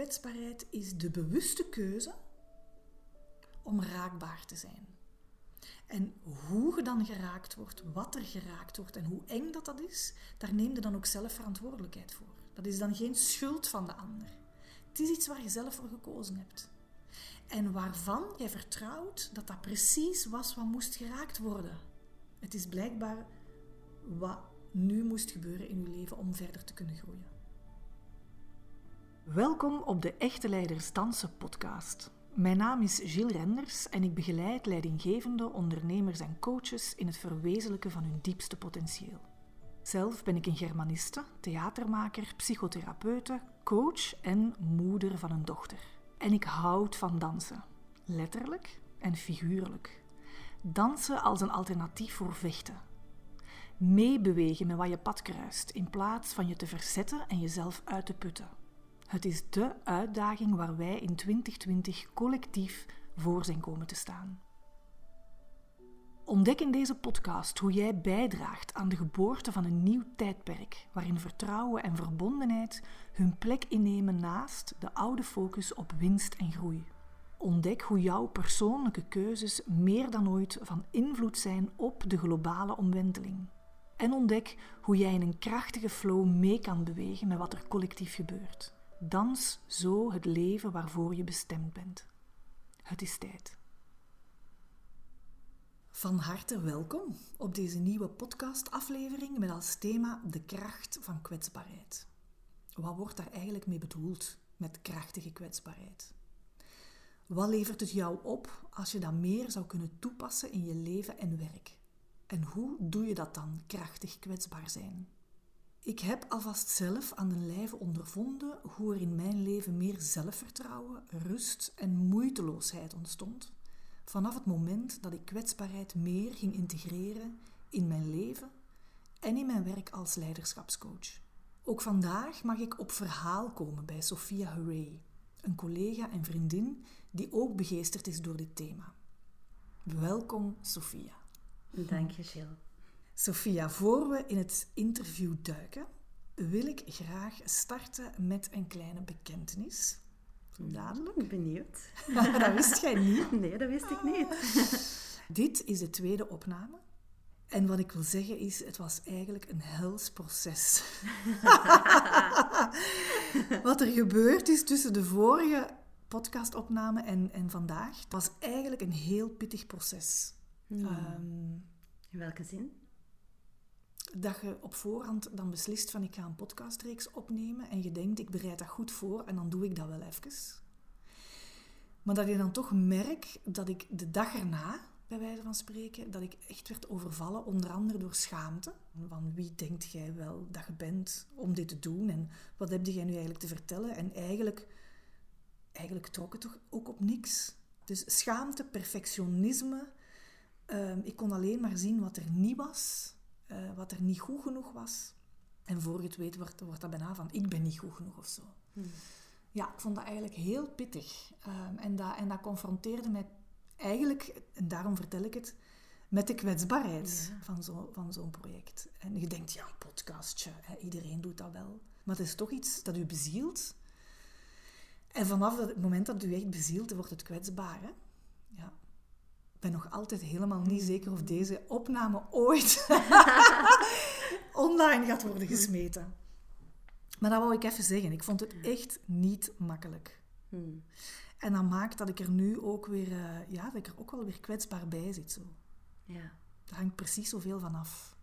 kwetsbaarheid is de bewuste keuze om raakbaar te zijn. En hoe je dan geraakt wordt, wat er geraakt wordt en hoe eng dat dat is, daar neem je dan ook zelf verantwoordelijkheid voor. Dat is dan geen schuld van de ander. Het is iets waar je zelf voor gekozen hebt. En waarvan jij vertrouwt dat dat precies was wat moest geraakt worden. Het is blijkbaar wat nu moest gebeuren in je leven om verder te kunnen groeien. Welkom op de Echte Leiders Dansen podcast. Mijn naam is Gilles Renders en ik begeleid leidinggevende ondernemers en coaches in het verwezenlijken van hun diepste potentieel. Zelf ben ik een germaniste, theatermaker, psychotherapeute, coach en moeder van een dochter. En ik houd van dansen, letterlijk en figuurlijk. Dansen als een alternatief voor vechten. Meebewegen met wat je pad kruist, in plaats van je te verzetten en jezelf uit te putten. Het is de uitdaging waar wij in 2020 collectief voor zijn komen te staan. Ontdek in deze podcast hoe jij bijdraagt aan de geboorte van een nieuw tijdperk, waarin vertrouwen en verbondenheid hun plek innemen naast de oude focus op winst en groei. Ontdek hoe jouw persoonlijke keuzes meer dan ooit van invloed zijn op de globale omwenteling. En ontdek hoe jij in een krachtige flow mee kan bewegen met wat er collectief gebeurt. Dans zo het leven waarvoor je bestemd bent. Het is tijd. Van harte welkom op deze nieuwe podcastaflevering met als thema de kracht van kwetsbaarheid. Wat wordt daar eigenlijk mee bedoeld met krachtige kwetsbaarheid? Wat levert het jou op als je dat meer zou kunnen toepassen in je leven en werk? En hoe doe je dat dan, krachtig kwetsbaar zijn? Ik heb alvast zelf aan de lijve ondervonden hoe er in mijn leven meer zelfvertrouwen, rust en moeiteloosheid ontstond. Vanaf het moment dat ik kwetsbaarheid meer ging integreren in mijn leven en in mijn werk als leiderschapscoach. Ook vandaag mag ik op verhaal komen bij Sophia Hooray, een collega en vriendin die ook begeesterd is door dit thema. Welkom, Sophia. Dank je, Jill. Sophia, voor we in het interview duiken, wil ik graag starten met een kleine bekentenis. Dadelijk. Benieuwd. dat wist jij niet? Nee, dat wist ik niet. Dit is de tweede opname. En wat ik wil zeggen is, het was eigenlijk een hels proces. wat er gebeurd is tussen de vorige podcastopname en, en vandaag, was eigenlijk een heel pittig proces. Hmm. Um, in welke zin? Dat je op voorhand dan beslist van ik ga een podcastreeks opnemen en je denkt ik bereid dat goed voor en dan doe ik dat wel even. Maar dat je dan toch merkt dat ik de dag erna, bij wijze van spreken, dat ik echt werd overvallen, onder andere door schaamte. Van wie denkt jij wel dat je bent om dit te doen en wat heb jij nu eigenlijk te vertellen? En eigenlijk, eigenlijk trok het toch ook op niks. Dus schaamte, perfectionisme. Ehm, ik kon alleen maar zien wat er niet was uh, wat er niet goed genoeg was. En voor je het weet wordt, wordt dat bijna van ik ben niet goed genoeg of zo. Hmm. Ja, ik vond dat eigenlijk heel pittig. Um, en, dat, en dat confronteerde mij eigenlijk, en daarom vertel ik het, met de kwetsbaarheid van zo'n van zo'n project. En je denkt, ja, een podcastje, hè, iedereen doet dat wel. Maar het is toch iets dat u bezielt. En vanaf het moment dat u echt bezielt, wordt het kwetsbaar. Hè? Ben nog altijd helemaal niet zeker of deze opname ooit online gaat worden gesmeten. Maar dat wou ik even zeggen. Ik vond het echt niet makkelijk. Hmm. En dat maakt dat ik er nu ook weer, uh, ja, dat ik er ook wel weer kwetsbaar bij zit. Zo. Ja. Daar hangt precies zoveel van af.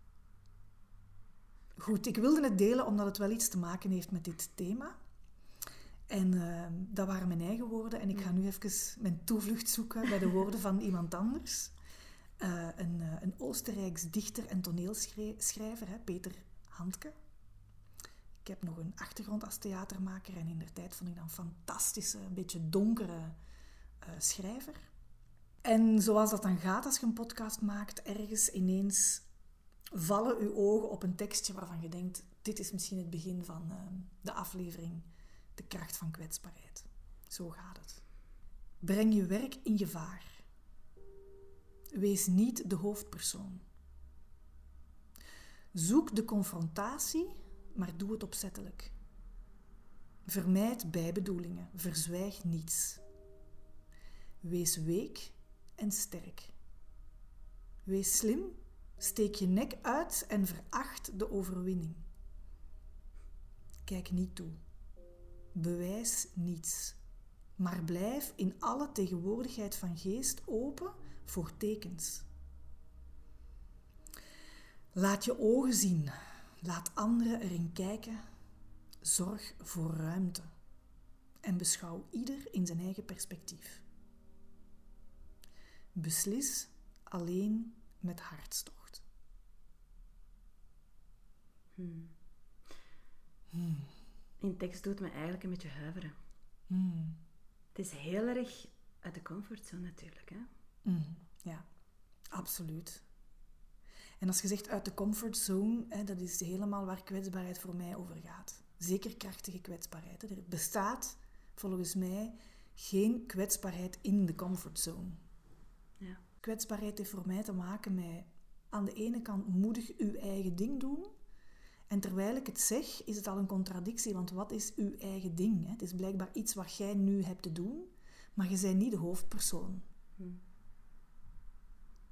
Goed, ik wilde het delen omdat het wel iets te maken heeft met dit thema. En uh, dat waren mijn eigen woorden. En ik ga nu even mijn toevlucht zoeken bij de woorden van iemand anders. Uh, een, uh, een Oostenrijks dichter en toneelschrijver, hè, Peter Handke. Ik heb nog een achtergrond als theatermaker en in der tijd vond ik dan een fantastische, een beetje donkere eh, schrijver. En zoals dat dan gaat als je een podcast maakt, ergens ineens vallen uw ogen op een tekstje waarvan je denkt, dit is misschien het begin van de aflevering de kracht van kwetsbaarheid. Zo gaat het. Breng je werk in gevaar. Wees niet de hoofdpersoon. Zoek de confrontatie, maar doe het opzettelijk. Vermijd bijbedoelingen, verzwijg niets. Wees week en sterk. Wees slim, steek je nek uit en veracht de overwinning. Kijk niet toe. Bewijs niets. Maar blijf in alle tegenwoordigheid van geest open voor tekens. Laat je ogen zien. Laat anderen erin kijken. Zorg voor ruimte. En beschouw ieder in zijn eigen perspectief. Beslis alleen met hartstocht. Hmm. Hmm. In tekst doet me eigenlijk een beetje huiveren. Hmm. Het is heel erg uit de comfortzone natuurlijk. Hè? Hmm. Ja, absoluut. En als je zegt uit de comfortzone, hè, dat is helemaal waar kwetsbaarheid voor mij over gaat. Zeker krachtige kwetsbaarheid. Er bestaat volgens mij geen kwetsbaarheid in de comfortzone. Ja. Kwetsbaarheid heeft voor mij te maken met aan de ene kant moedig uw eigen ding doen. En terwijl ik het zeg, is het al een contradictie, want wat is uw eigen ding? Hè? Het is blijkbaar iets wat jij nu hebt te doen, maar je bent niet de hoofdpersoon. Hmm.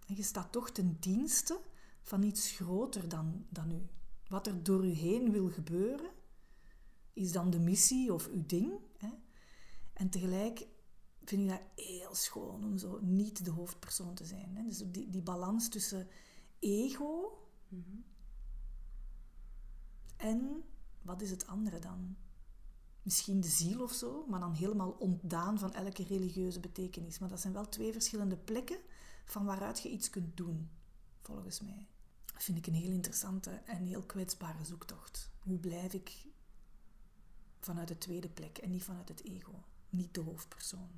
En je staat toch ten dienste van iets groter dan, dan u. Wat er door u heen wil gebeuren, is dan de missie of uw ding. Hè? En tegelijk vind ik dat heel schoon om zo niet de hoofdpersoon te zijn. Hè? Dus die, die balans tussen ego Mhm. En wat is het andere dan? Misschien de ziel of zo, maar dan helemaal ontdaan van elke religieuze betekenis. Maar dat zijn wel twee verschillende plekken van waaruit je iets kunt doen, volgens mij. Dat vind ik een heel interessante en heel kwetsbare zoektocht. Hoe blijf ik vanuit de tweede plek en niet vanuit het ego, niet de hoofdpersoon?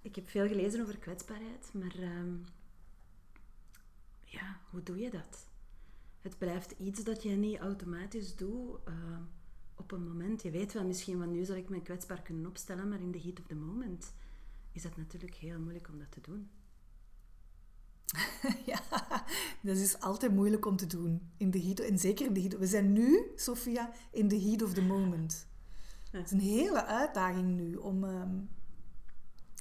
Ik heb veel gelezen over kwetsbaarheid, maar ehm, ja, hoe doe je dat? Het blijft iets dat je niet automatisch doet eh, op een moment. Je weet wel misschien van nu zal ik me kwetsbaar kunnen opstellen, maar in the heat of the moment is dat natuurlijk heel moeilijk om dat te doen. ja, dat is altijd moeilijk om te doen. In de heat, en zeker in de heat. We zijn nu, Sophia, in the heat of the moment. Het is een hele uitdaging nu om...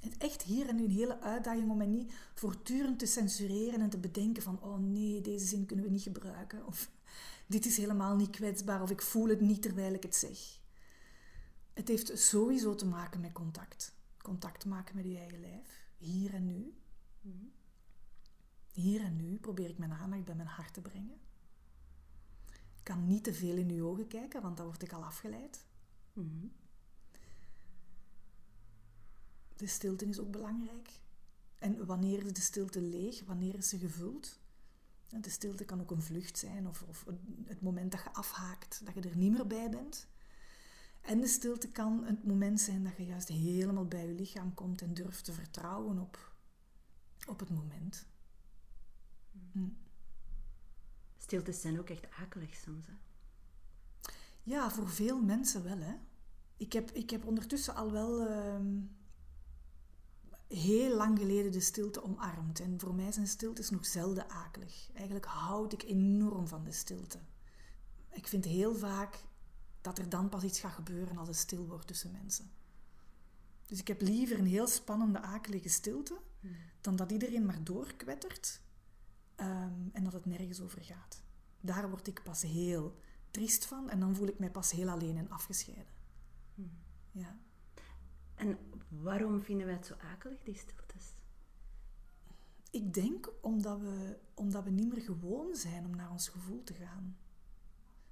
het echt hier en nu een hele uitdaging om mij niet voortdurend te censureren en te bedenken van oh nee, deze zin kunnen we niet gebruiken. Of dit is helemaal niet kwetsbaar of ik voel het niet terwijl ik het zeg. Het heeft sowieso te maken met contact. Contact maken met je eigen lijf. Hier en nu. Mhm. Hier en nu probeer ik mijn aandacht bij mijn hart te brengen. Ik kan niet te veel in uw ogen kijken, want dan word ik al afgeleid. Mhm. De stilte is ook belangrijk. En wanneer is de stilte leeg? Wanneer is ze gevuld? De stilte kan ook een vlucht zijn of, of het moment dat je afhaakt, dat je er niet meer bij bent. En de stilte kan het moment zijn dat je juist helemaal bij je lichaam komt en durft te vertrouwen op, op het moment. Mm. Stiltes zijn ook echt akelig soms. Hè? Ja, voor veel mensen wel. Hè. Ik, heb, ik heb ondertussen al wel ehm, heel lang geleden de stilte omarmd. En voor mij zijn stiltes nog zelden akelig. Eigenlijk houd ik enorm van de stilte. Ik vind heel vaak dat er dan pas iets gaat gebeuren als het stil wordt tussen mensen. Dus ik heb liever een heel spannende, akelige stilte, Hmm. dan dat iedereen maar doorkwettert ehm, en dat het nergens over gaat. Daar word ik pas heel triest van en dan voel ik mij pas heel alleen en afgescheiden. Hmm. Ja. En waarom vinden wij het zo akelig, die stiltes? Ik denk omdat we, omdat we niet meer gewoon zijn om naar ons gevoel te gaan.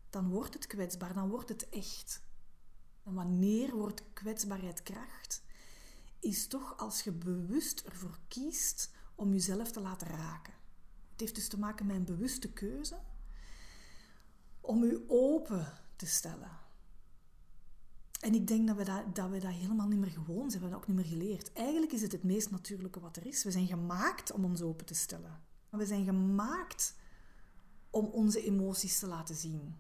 Dan wordt het kwetsbaar, dan wordt het echt. Wanneer wordt kwetsbaarheid kracht? Is toch als je bewust ervoor kiest om jezelf te laten raken. Het heeft dus te maken met een bewuste keuze om je open te stellen. En ik denk dat we dat, dat we dat helemaal niet meer gewoon zijn. We hebben dat ook niet meer geleerd. Eigenlijk is het het meest natuurlijke wat er is. We zijn gemaakt om ons open te stellen. We zijn gemaakt om onze emoties te laten zien.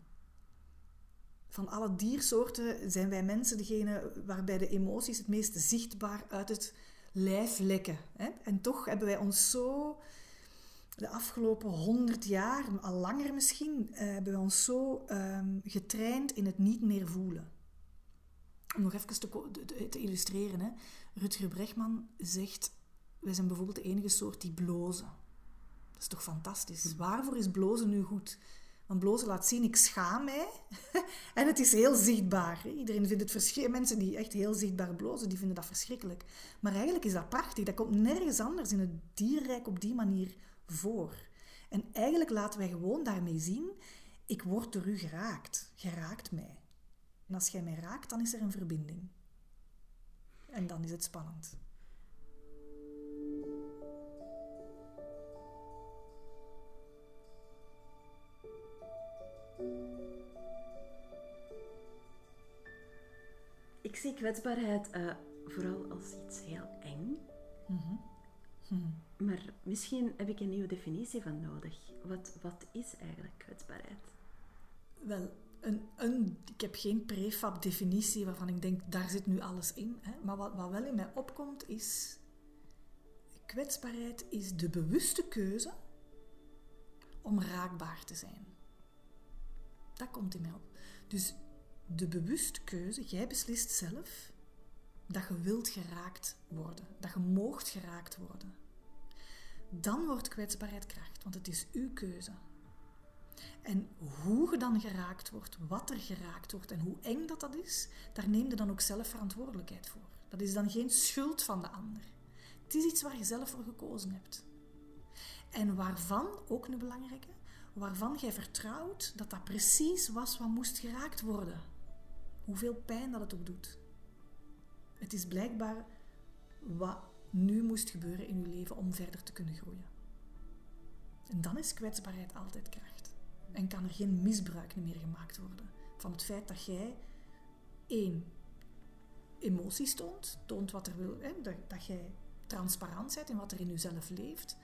Van alle diersoorten zijn wij mensen degene waarbij de emoties het meest zichtbaar uit het lijf lekken. Hè? En toch hebben wij ons zo de afgelopen honderd jaar, al langer misschien, eh, hebben we ons zo ehm, getraind in het niet meer voelen. Om nog even te, te illustreren. Hè. Rutger Bregman zegt... Wij zijn bijvoorbeeld de enige soort die blozen. Dat is toch fantastisch? Hm. Waarvoor is blozen nu goed? Want blozen laat zien, ik schaam mij. en het is heel zichtbaar. Iedereen vindt het verschrikkelijk. Mensen die echt heel zichtbaar blozen, die vinden dat verschrikkelijk. Maar eigenlijk is dat prachtig. Dat komt nergens anders in het dierrijk op die manier voor. En eigenlijk laten wij gewoon daarmee zien, ik word door u geraakt. Geraakt mij. En als jij mij raakt, dan is er een verbinding. En dan is het spannend. Ik zie kwetsbaarheid uh, vooral als iets heel eng. Mm Maar misschien heb ik een nieuwe definitie van nodig. Wat, wat is eigenlijk kwetsbaarheid? Wel, ik heb geen prefab definitie waarvan ik denk, daar zit nu alles in. Hè. Maar wat, wat wel in mij opkomt is... Kwetsbaarheid is de bewuste keuze om raakbaar te zijn. Dat komt in mij op. Dus de bewuste keuze, jij beslist zelf dat je wilt geraakt worden, dat je moogt geraakt worden. Dan wordt kwetsbaarheid kracht, want het is uw keuze. En hoe je dan geraakt wordt, wat er geraakt wordt en hoe eng dat dat is, daar neem je dan ook zelf verantwoordelijkheid voor. Dat is dan geen schuld van de ander. Het is iets waar je zelf voor gekozen hebt. En waarvan, ook een belangrijke, waarvan jij vertrouwt dat dat precies was wat moest geraakt worden. Hoeveel pijn dat het ook doet. Het is blijkbaar wat nu moest gebeuren in je leven om verder te kunnen groeien. En dan is kwetsbaarheid altijd kracht. En kan er geen misbruik meer gemaakt worden van het feit dat jij één emoties toont, toont wat er wil, hè, dat, dat jij transparant bent in wat er in jezelf leeft,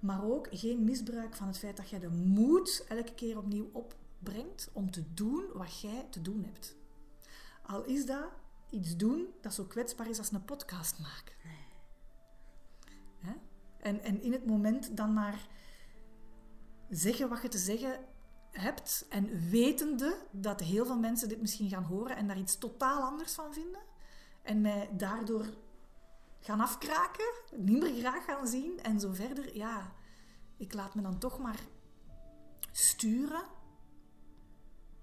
maar ook geen misbruik van het feit dat jij de moed elke keer opnieuw opbrengt om te doen wat jij te doen hebt. Al is dat iets doen dat zo kwetsbaar is als een podcast maken. Nee. En, en in het moment dan maar zeggen wat je te zeggen hebt en wetende dat heel veel mensen dit misschien gaan horen en daar iets totaal anders van vinden en mij daardoor gaan afkraken, niet meer graag gaan zien en zo verder. Ja, ik laat me dan toch maar sturen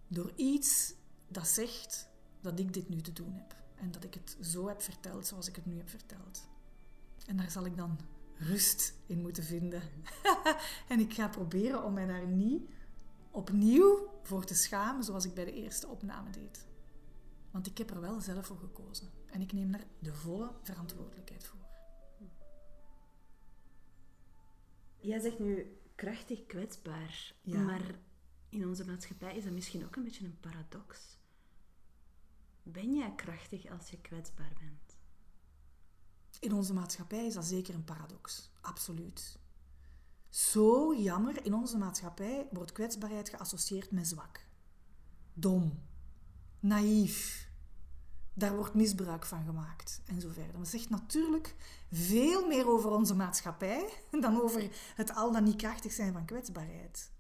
door iets dat zegt dat ik dit nu te doen heb. En dat ik het zo heb verteld zoals ik het nu heb verteld. En daar zal ik dan rust in moeten vinden. en ik ga proberen om mij daar niet opnieuw voor te schamen zoals ik bij de eerste opname deed. Want ik heb er wel zelf voor gekozen. En ik neem daar de volle verantwoordelijkheid voor. Jij zegt nu krachtig kwetsbaar. Maar in onze maatschappij is dat misschien ook een beetje een paradox. Ben jij krachtig als je kwetsbaar bent? In onze maatschappij is dat zeker een paradox. Absoluut. Zo jammer, in onze maatschappij wordt kwetsbaarheid geassocieerd met zwak. Dom. Naïef. Daar wordt misbruik van gemaakt en zo verder. Dat zegt natuurlijk veel meer over onze maatschappij dan over het al dan niet krachtig zijn van kwetsbaarheid.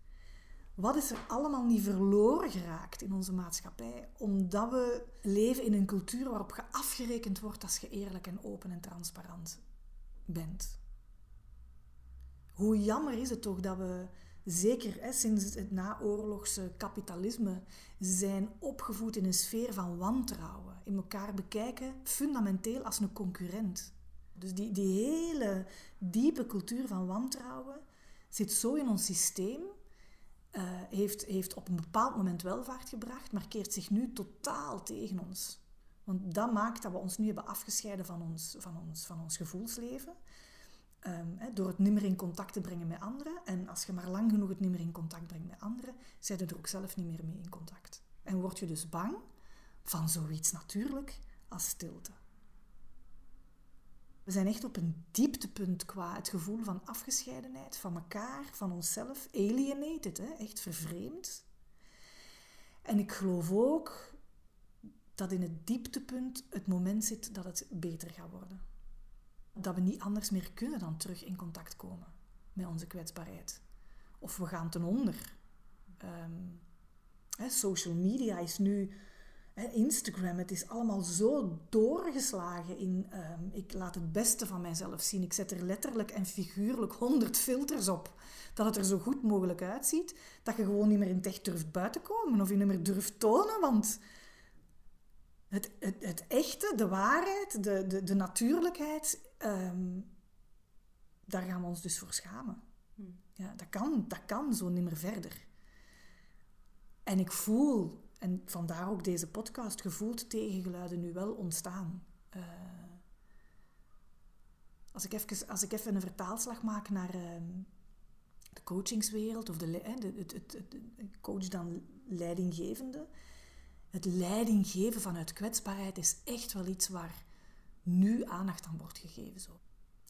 Wat is er allemaal niet verloren geraakt in onze maatschappij, omdat we leven in een cultuur waarop je afgerekend wordt als je eerlijk en open en transparant bent? Hoe jammer is het toch dat we, zeker hè, sinds het naoorlogse kapitalisme, zijn opgevoed in een sfeer van wantrouwen, in elkaar bekijken fundamenteel als een concurrent. Dus die, die hele diepe cultuur van wantrouwen zit zo in ons systeem uh, heeft, heeft op een bepaald moment welvaart gebracht, maar keert zich nu totaal tegen ons. Want dat maakt dat we ons nu hebben afgescheiden van ons, van ons, van ons gevoelsleven. Hè, door het niet meer in contact te brengen met anderen. En als je maar lang genoeg het niet meer in contact brengt met anderen, zijn er ook zelf niet meer mee in contact. En word je dus bang van zoiets natuurlijk als stilte. We zijn echt op een dieptepunt qua het gevoel van afgescheidenheid van elkaar, van onszelf. Alienated, echt vervreemd. En ik geloof ook dat in het dieptepunt het moment zit dat het beter gaat worden. Dat we niet anders meer kunnen dan terug in contact komen met onze kwetsbaarheid. Of we gaan ten onder. Um, hè, social media is nu Instagram, het is allemaal zo doorgeslagen in ehm, ik laat het beste van mijzelf zien. Ik zet er letterlijk en figuurlijk honderd filters op. Dat het er zo goed mogelijk uitziet. Dat je gewoon niet meer in het echt durft buiten komen of je niet meer durft tonen. Want het, het, het echte, de waarheid, de, de, de natuurlijkheid, ehm, daar gaan we ons dus voor schamen. Hmm. Ja, dat, kan, dat kan zo niet meer verder. En ik voel en vandaar ook deze podcast, gevoeld tegengeluiden nu wel ontstaan. Uh, als, ik even, als ik even een vertaalslag maak naar uh, de coachingswereld, of de, de, het, het, het, coach dan leidinggevende. Het leidinggeven vanuit kwetsbaarheid is echt wel iets waar nu aandacht aan wordt gegeven. Zo.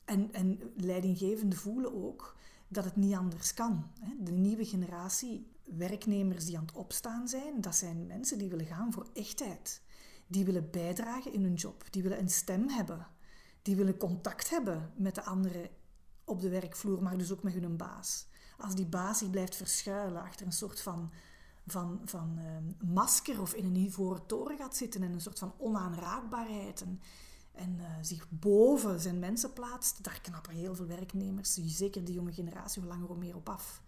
En, en leidinggevenden voelen ook dat het niet anders kan. De nieuwe generatie werknemers die aan het opstaan zijn, dat zijn mensen die willen gaan voor echtheid. Die willen bijdragen in hun job. Die willen een stem hebben. Die willen contact hebben met de anderen op de werkvloer, maar dus ook met hun baas. Als die baas zich blijft verschuilen achter een soort van, van, van ehm, masker of in een ivoren toren gaat zitten en een soort van onaanraakbaarheid en, en uh, zich boven zijn mensen plaatst, daar knappen heel veel werknemers, zeker de jonge generatie, hoe langer hoe meer op af.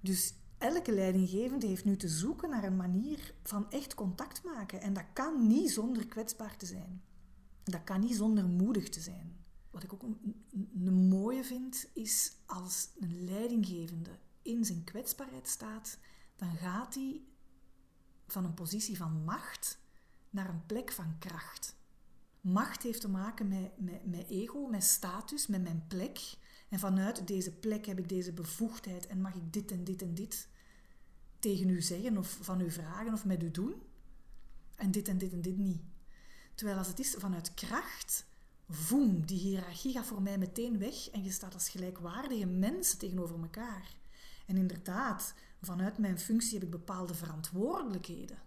Dus elke leidinggevende heeft nu te zoeken naar een manier van echt contact maken. En dat kan niet zonder kwetsbaar te zijn. Dat kan niet zonder moedig te zijn. Wat ik ook een mooie vind, is als een leidinggevende in zijn kwetsbaarheid staat, dan gaat hij van een positie van macht naar een plek van kracht. Macht heeft te maken met, met, ego, met status, met mijn plek. En vanuit deze plek heb ik deze bevoegdheid en mag ik dit en dit en dit tegen u zeggen of van u vragen of met u doen. En dit en dit en dit niet. Terwijl als het is vanuit kracht, voem, die hiërarchie gaat voor mij meteen weg en je staat als gelijkwaardige mensen tegenover elkaar. En inderdaad, vanuit mijn functie heb ik bepaalde verantwoordelijkheden.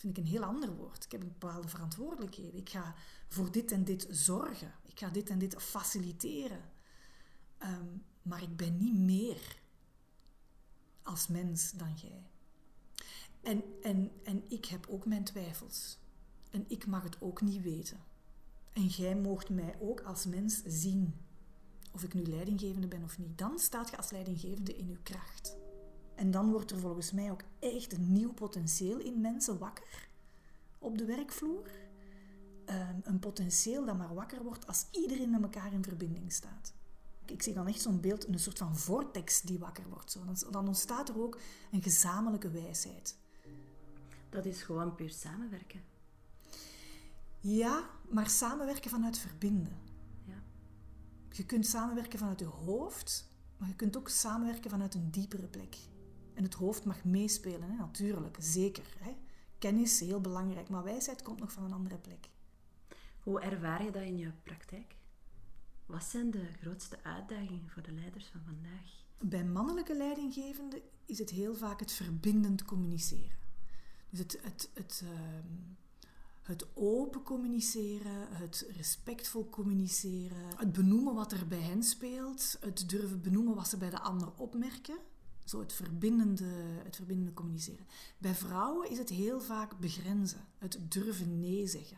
Vind ik een heel ander woord. Ik heb bepaalde verantwoordelijkheden. Ik ga voor dit en dit zorgen. Ik ga dit en dit faciliteren. Ehm, maar ik ben niet meer als mens dan jij. En, en, en ik heb ook mijn twijfels. En ik mag het ook niet weten. En jij moogt mij ook als mens zien. Of ik nu leidinggevende ben of niet. Dan staat je als leidinggevende in uw kracht. En dan wordt er volgens mij ook echt een nieuw potentieel in mensen wakker op de werkvloer. Ehm, een potentieel dat maar wakker wordt als iedereen met elkaar in verbinding staat ik zie dan echt zo'n beeld, een soort van vortex die wakker wordt. Zo. Dan, dan ontstaat er ook een gezamenlijke wijsheid. Dat is gewoon puur samenwerken. Ja, maar samenwerken vanuit verbinden. Ja. Je kunt samenwerken vanuit je hoofd, maar je kunt ook samenwerken vanuit een diepere plek. En het hoofd mag meespelen, hè? natuurlijk, zeker. Hè? Kennis is heel belangrijk, maar wijsheid komt nog van een andere plek. Hoe ervaar je dat in je praktijk? Wat zijn de grootste uitdagingen voor de leiders van vandaag? Bij mannelijke leidinggevenden is het heel vaak het verbindend communiceren. Dus het, het, het, ehm, het open communiceren, het respectvol communiceren, het benoemen wat er bij hen speelt, het durven benoemen wat ze bij de ander opmerken. Zo het verbindende, het verbindende communiceren. Bij vrouwen is het heel vaak begrenzen, het durven nee zeggen.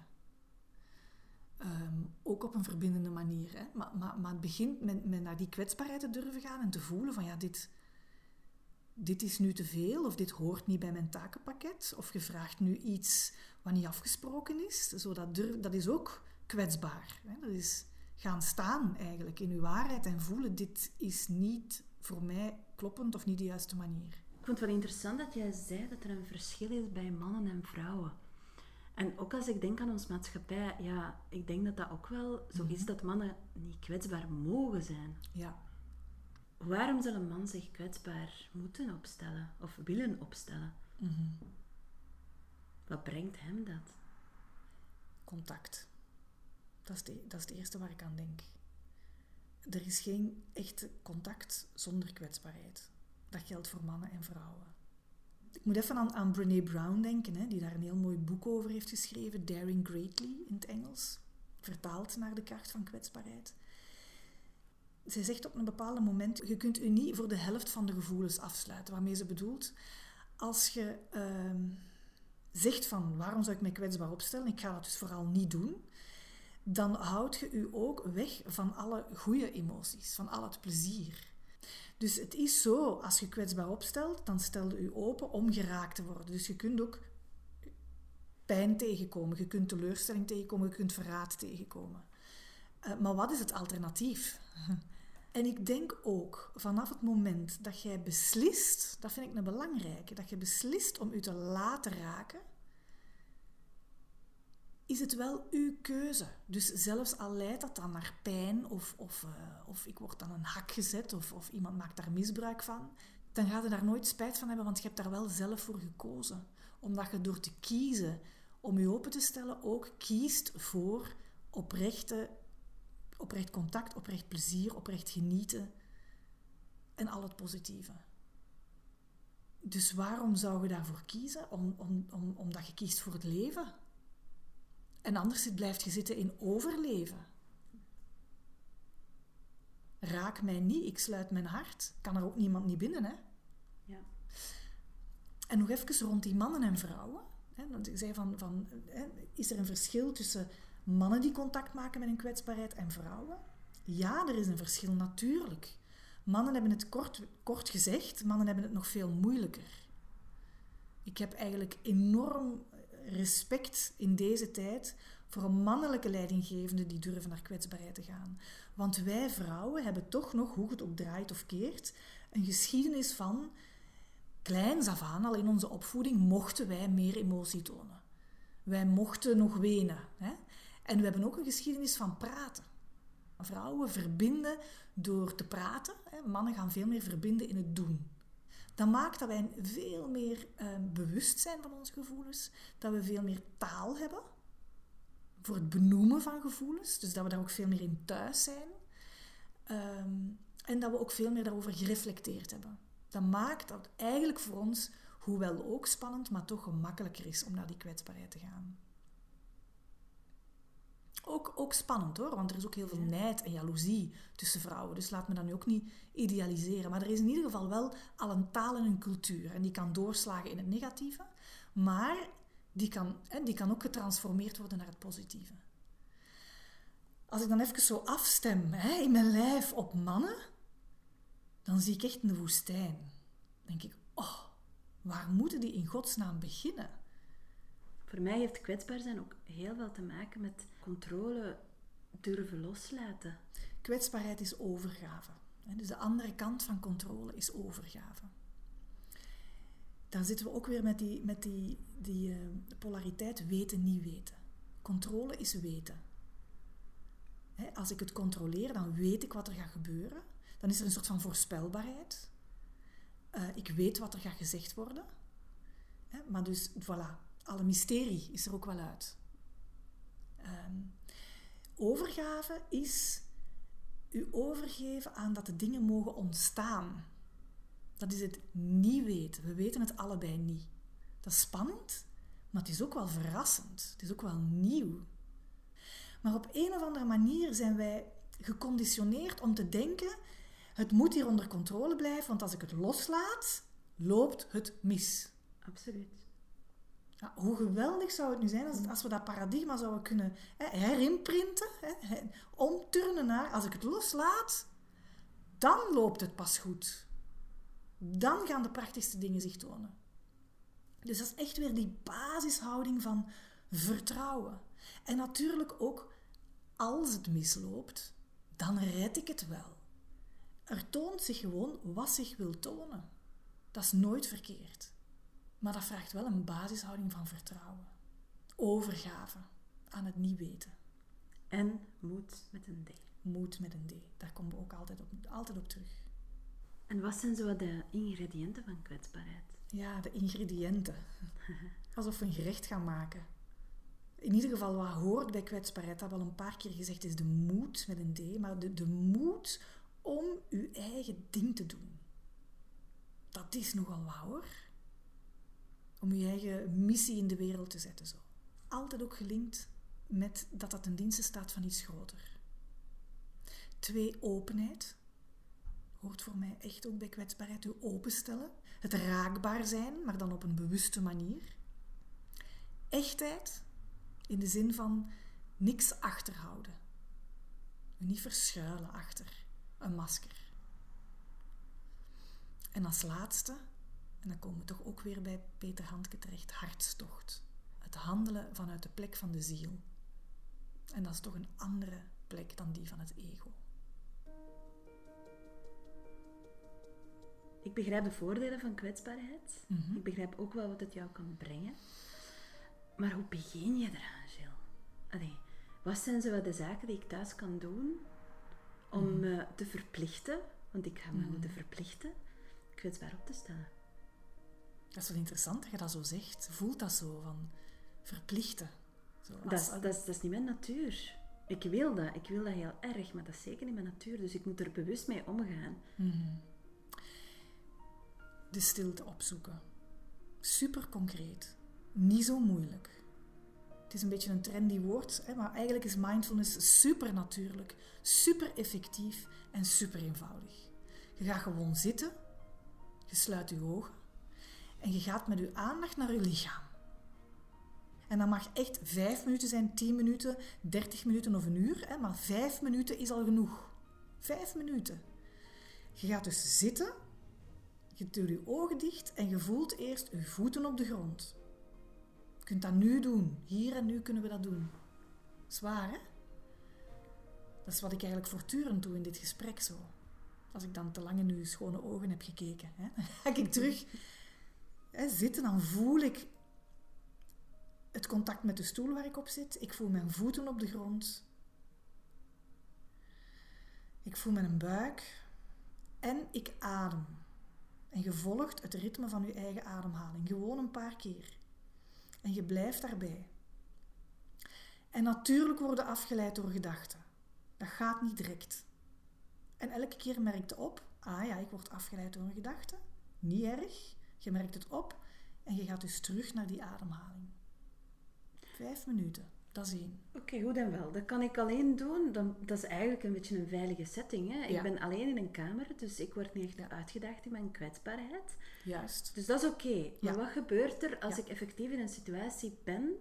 Ehm, ook op een verbindende manier. Hè? Maar, maar, maar het begint met, naar die kwetsbaarheid te durven gaan en te voelen van ja, dit, dit is nu te veel of dit hoort niet bij mijn takenpakket. Of je vraagt nu iets wat niet afgesproken is. Zo dat, durf, dat is ook kwetsbaar. Hè? Dat is gaan staan eigenlijk in uw waarheid en voelen dit is niet voor mij kloppend of niet de juiste manier. Ik vond het wel interessant dat jij zei dat er een verschil is bij mannen en vrouwen. En ook als ik denk aan onze maatschappij, ja, ik denk dat dat ook wel zo is mhm. dat mannen niet kwetsbaar mogen zijn. Ja. Waarom zal een man zich kwetsbaar moeten opstellen of willen opstellen? Mhm. Wat brengt hem dat? Contact. Dat is, de, dat is het eerste waar ik aan denk. Er is geen echte contact zonder kwetsbaarheid. Dat geldt voor mannen en vrouwen. Ik moet even aan, aan Brene Brown denken, hè, die daar een heel mooi boek over heeft geschreven, Daring Greatly in het Engels, vertaald naar de kracht van kwetsbaarheid. Zij zegt op een bepaald moment, je kunt u niet voor de helft van de gevoelens afsluiten. Waarmee ze bedoelt, als je, ehm, zegt van waarom zou ik mij kwetsbaar opstellen, ik ga dat dus vooral niet doen, dan houd je u ook weg van alle goede emoties, van al het plezier. Dus het is zo, als je kwetsbaar opstelt, dan stel je u open om geraakt te worden. Dus je kunt ook pijn tegenkomen, je kunt teleurstelling tegenkomen, je kunt verraad tegenkomen. Uh, maar wat is het alternatief? En ik denk ook vanaf het moment dat jij beslist, dat vind ik een belangrijke, dat je beslist om u te laten raken, is het wel uw keuze. Dus zelfs al leidt dat dan naar pijn of, of, uh, of ik word dan een hak gezet of, of iemand maakt daar misbruik van, dan ga je daar nooit spijt van hebben, want je hebt daar wel zelf voor gekozen. Omdat je door te kiezen om je open te stellen ook kiest voor oprechte, oprecht contact, oprecht plezier, oprecht genieten en al het positieve. Dus waarom zou je daarvoor kiezen? Om, om, om, omdat je kiest voor het leven. En anders blijft je zitten in overleven. Raak mij niet, ik sluit mijn hart. Kan er ook niemand niet binnen, hè? Ja. En nog even rond die mannen en vrouwen. Hè, want ik zei van, van hè, is er een verschil tussen mannen die contact maken met een kwetsbaarheid en vrouwen? Ja, er is een verschil, natuurlijk. Mannen hebben het kort, kort gezegd, mannen hebben het nog veel moeilijker. Ik heb eigenlijk enorm respect in deze tijd voor een mannelijke leidinggevende die durven naar kwetsbaarheid te gaan. Want wij vrouwen hebben toch nog, hoe het ook draait of keert, een geschiedenis van kleins af aan, al in onze opvoeding, mochten wij meer emotie tonen. Wij mochten nog wenen. Hè? En we hebben ook een geschiedenis van praten. Vrouwen verbinden door te praten. Hè? Mannen gaan veel meer verbinden in het doen. Dat maakt dat wij veel meer uh, bewust zijn van onze gevoelens, dat we veel meer taal hebben voor het benoemen van gevoelens, dus dat we daar ook veel meer in thuis zijn. Um, en dat we ook veel meer daarover gereflecteerd hebben. Dat maakt dat eigenlijk voor ons, hoewel ook spannend, maar toch gemakkelijker is om naar die kwetsbaarheid te gaan. Ook, ook spannend hoor, want er is ook heel veel nijd en jaloezie tussen vrouwen. Dus laat me dat nu ook niet idealiseren. Maar er is in ieder geval wel al een taal en een cultuur. En die kan doorslagen in het negatieve, maar die kan, hè, die kan ook getransformeerd worden naar het positieve. Als ik dan even zo afstem hè, in mijn lijf op mannen, dan zie ik echt een woestijn. Dan denk ik, oh, waar moeten die in godsnaam beginnen? Voor mij heeft kwetsbaar zijn ook heel veel te maken met controle durven loslaten. Kwetsbaarheid is overgave. Dus de andere kant van controle is overgave. Daar zitten we ook weer met die, met die, die uh, polariteit weten, niet weten. Controle is weten. Als ik het controleer, dan weet ik wat er gaat gebeuren. Dan is er een soort van voorspelbaarheid. Uh, ik weet wat er gaat gezegd worden. Maar dus, voilà, alle mysterie is er ook wel uit. Um, overgave is u overgeven aan dat de dingen mogen ontstaan. Dat is het niet weten. We weten het allebei niet. Dat is spannend, maar het is ook wel verrassend. Het is ook wel nieuw. Maar op een of andere manier zijn wij geconditioneerd om te denken: het moet hier onder controle blijven, want als ik het loslaat, loopt het mis. Absoluut. Hoe geweldig zou het nu zijn als, als we dat paradigma zouden kunnen hè, herimprinten, hè, omturnen naar als ik het loslaat, dan loopt het pas goed. Dan gaan de prachtigste dingen zich tonen. Dus dat is echt weer die basishouding van vertrouwen. En natuurlijk ook als het misloopt, dan red ik het wel. Er toont zich gewoon wat zich wil tonen. Dat is nooit verkeerd. Maar dat vraagt wel een basishouding van vertrouwen. Overgave aan het niet weten. En moed met een D. Moed met een D. Daar komen we ook altijd op, altijd op terug. En wat zijn zo de ingrediënten van kwetsbaarheid? Ja, de ingrediënten. Alsof we een gerecht gaan maken. In ieder geval, wat hoort bij kwetsbaarheid, dat wel een paar keer gezegd is de moed met een D, maar de, de moed om uw eigen ding te doen. Dat is nogal wat hoor om je eigen missie in de wereld te zetten. Zo. Altijd ook gelinkt met dat dat ten dienste staat van iets groter. Twee, openheid. Hoort voor mij echt ook bij kwetsbaarheid. Je openstellen. Het raakbaar zijn, maar dan op een bewuste manier. echtheid in de zin van niks achterhouden. Niet verschuilen achter een masker. En als laatste, en dan komen we toch ook weer bij Peter Handke terecht, hartstocht. Het handelen vanuit de plek van de ziel. En dat is toch een andere plek dan die van het ego. Ik begrijp de voordelen van kwetsbaarheid. Mhm. Ik begrijp ook wel wat het jou kan brengen. Maar hoe begin je eraan, Jill? Allee, wat zijn zo wat de zaken die ik thuis kan doen om Mhm. me te verplichten, want ik ga me moeten verplichten, kwetsbaar op te stellen? Dat is wel interessant dat je dat zo zegt. Voelt dat zo van verplichten? Zo, als- Dat is, dat, is, dat is niet mijn natuur. Ik wil dat, ik wil dat heel erg, maar dat is zeker niet mijn natuur, dus ik moet er bewust mee omgaan. de stilte opzoeken. Super concreet. Niet zo moeilijk. Het is een beetje een trendy woord, hè, maar eigenlijk is mindfulness super natuurlijk, super effectief en super eenvoudig. Je gaat gewoon zitten, je sluit je ogen en je gaat met je aandacht naar je lichaam. En dat mag echt vijf minuten zijn, tien minuten, dertig minuten of een uur, hè, maar vijf minuten is al genoeg. Vijf minuten. Je gaat dus zitten je doet je ogen dicht en je voelt eerst je voeten op de grond. Je kunt dat nu doen. Hier en nu kunnen we dat doen. Zwaar, hè? Dat is wat ik eigenlijk voortdurend doe in dit gesprek zo. Als ik dan te lang in uw schone ogen heb gekeken, hè, ga ik terug zitten. Dan voel ik het contact met de stoel waar ik op zit. Ik voel mijn voeten op de grond. Ik voel mijn buik. En ik adem. En je volgt het ritme van je eigen ademhaling. Gewoon een paar keer. En je blijft daarbij. En natuurlijk worden afgeleid door gedachten. Dat gaat niet direct. En elke keer merkt je op, ah ja, ik word afgeleid door een gedachte. Niet erg. Je merkt het op en je gaat dus terug naar die ademhaling. Vijf minuten, dat is één. Oké, goed en wel. Dat kan ik alleen doen. Dan, dat is eigenlijk een beetje een veilige setting. Hè? Ik ben alleen in een kamer, dus ik word niet echt uitgedaagd in mijn kwetsbaarheid. Juist. Dus dat is oké. Maar Ja. wat gebeurt er als ik effectief in een situatie ben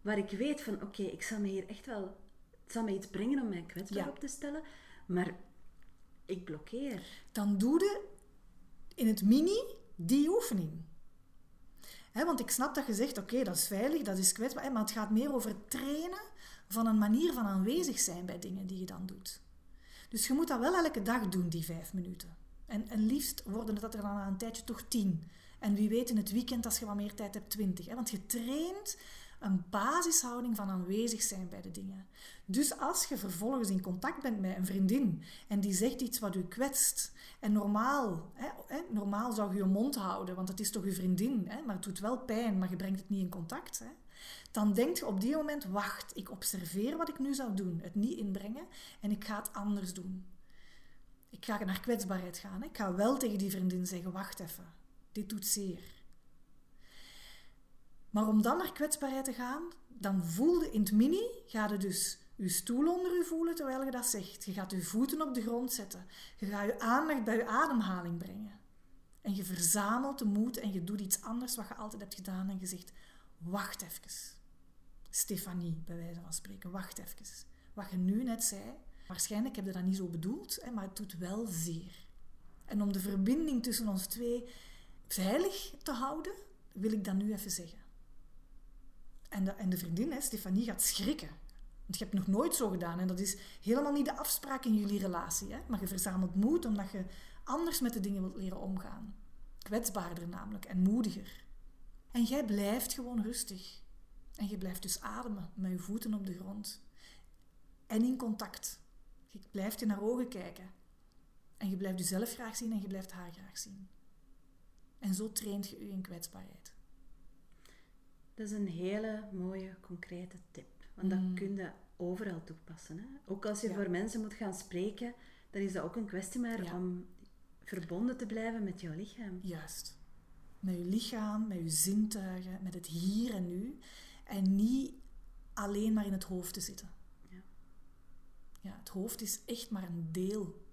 waar ik weet van oké, ik zal me hier echt wel... Het zal me iets brengen om mij kwetsbaar op te stellen, maar ik blokkeer. dan doe je in het mini die oefening. Want ik snap dat je zegt, oké, dat is veilig, dat is kwetsbaar, maar het gaat meer over trainen van een manier van aanwezig zijn bij dingen die je dan doet. Dus je moet dat wel elke dag doen, die vijf minuten. En, liefst worden het dat er dan na een tijdje toch tien. En wie weet in het weekend, als je wat meer tijd hebt, twintig. Want je traint een basishouding van aanwezig zijn bij de dingen. Dus als je vervolgens in contact bent met een vriendin en die zegt iets wat u kwetst, en normaal, hè, normaal zou je je mond houden, want het is toch je vriendin, hè, maar het doet wel pijn, maar je brengt het niet in contact. Hè, dan denk je op die moment, wacht, ik observeer wat ik nu zou doen, het niet inbrengen en ik ga het anders doen. Ik ga naar kwetsbaarheid gaan. Hè. Ik ga wel tegen die vriendin zeggen, wacht even, dit doet zeer. Maar om dan naar kwetsbaarheid te gaan, dan voelde in het mini, ga je dus je stoel onder je voelen terwijl je dat zegt. Je gaat je voeten op de grond zetten. Je gaat je aandacht bij je ademhaling brengen. En je verzamelt de moed en je doet iets anders wat je altijd hebt gedaan en je zegt, wacht even. Stefanie, bij wijze van spreken, wacht even. Wat je nu net zei, waarschijnlijk heb je dat niet zo bedoeld, maar het doet wel zeer. En om de verbinding tussen ons twee veilig te houden, wil ik dat nu even zeggen. En de, en de vriendin, hè, Stefanie, gaat schrikken. Want je hebt nog nooit zo gedaan. En dat is helemaal niet de afspraak in jullie relatie. Hè? Maar je verzamelt moed omdat je anders met de dingen wilt leren omgaan. Kwetsbaarder namelijk en moediger. En jij blijft gewoon rustig. En je blijft dus ademen met je voeten op de grond. En in contact. Je blijft in haar ogen kijken. En je blijft jezelf graag zien en je blijft haar graag zien. En zo traint je je in kwetsbaarheid. Dat is een hele mooie, concrete tip. Want dat Mm. kun je overal toepassen. Hè? Ook als je Ja. voor mensen moet gaan spreken, dan is dat ook een kwestie maar Ja. om verbonden te blijven met jouw lichaam. Juist. Met je lichaam, met je zintuigen, met het hier en nu. En niet alleen maar in het hoofd te zitten. Ja. Ja, het hoofd is echt maar een deel.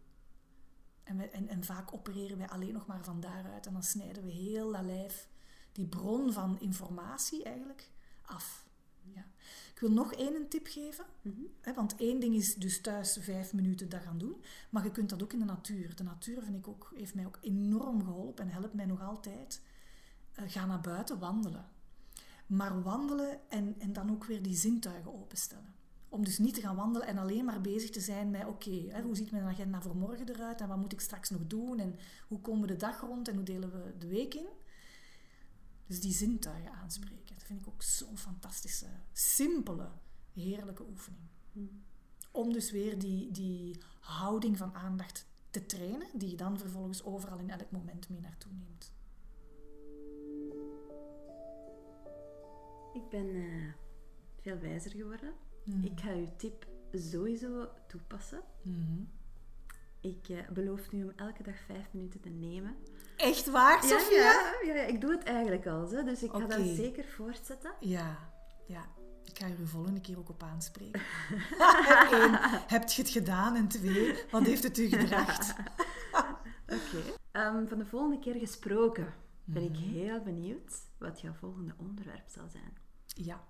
En, we, en, en vaak opereren wij alleen nog maar van daaruit. En dan snijden we heel dat lijf, die bron van informatie eigenlijk, af. Ja. Ik wil nog één tip geven. Mhm. Hè, want één ding is dus thuis vijf minuten dat gaan doen. Maar je kunt dat ook in de natuur. De natuur vind ik ook, heeft mij ook enorm geholpen en helpt mij nog altijd. Eh, ga naar buiten wandelen. Maar wandelen en, en dan ook weer die zintuigen openstellen. Om dus niet te gaan wandelen en alleen maar bezig te zijn met... Oké, hoe ziet mijn agenda voor morgen eruit? En wat moet ik straks nog doen? En hoe komen we de dag rond? En hoe delen we de week in? Dus die zintuigen aanspreken. Dat vind ik ook zo'n fantastische, simpele, heerlijke oefening. Om dus weer die, die houding van aandacht te trainen, die je dan vervolgens overal in elk moment mee naartoe neemt. Ik ben eh, veel wijzer geworden. Mhm. Ik ga uw tip sowieso toepassen. Mhm. Ik eh, beloof nu om elke dag vijf minuten te nemen. Echt waar, Ja, Sophia? ja, ja, ja, ik doe het eigenlijk al, hè, dus ik ga dat zeker voortzetten. Ja, ja. Ik ga je er volgende keer ook op aanspreken. Eén, heb je het gedaan? En twee, wat heeft het u gebracht? Oké. Ehm, van de volgende keer gesproken ben ik Mhm. heel benieuwd wat jouw volgende onderwerp zal zijn. Ja.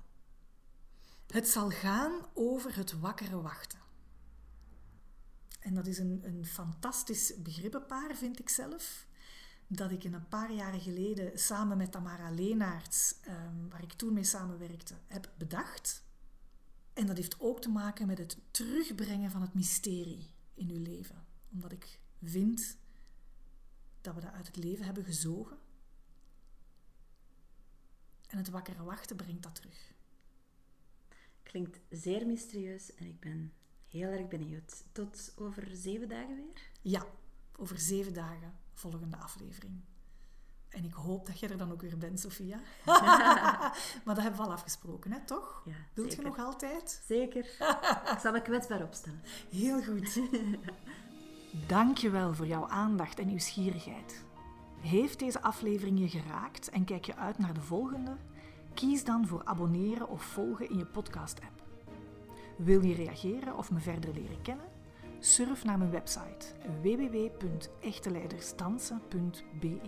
Het zal gaan over het wakkere wachten. En dat is een, een fantastisch begrippenpaar, vind ik zelf. Dat ik een paar jaren geleden samen met Tamara Leenaerts, ehm, waar ik toen mee samenwerkte, heb bedacht. En dat heeft ook te maken met het terugbrengen van het mysterie in uw leven. Omdat ik vind dat we dat uit het leven hebben gezogen. En het wakkere wachten brengt dat terug. Klinkt zeer mysterieus en ik ben heel erg benieuwd. Tot over zeven dagen weer? Ja, over zeven dagen volgende aflevering. En ik hoop dat je er dan ook weer bent, Sophia. maar dat hebben we al afgesproken, hè, toch? Ja, Wilt je nog altijd? Zeker. ik zal me kwetsbaar opstellen. Heel goed. Dankjewel voor jouw aandacht en nieuwsgierigheid. Heeft deze aflevering je geraakt en kijk je uit naar de volgende? Kies dan voor abonneren of volgen in je podcast-app. Wil je reageren of me verder leren kennen? Surf naar mijn website www.echteleidersdansen.be.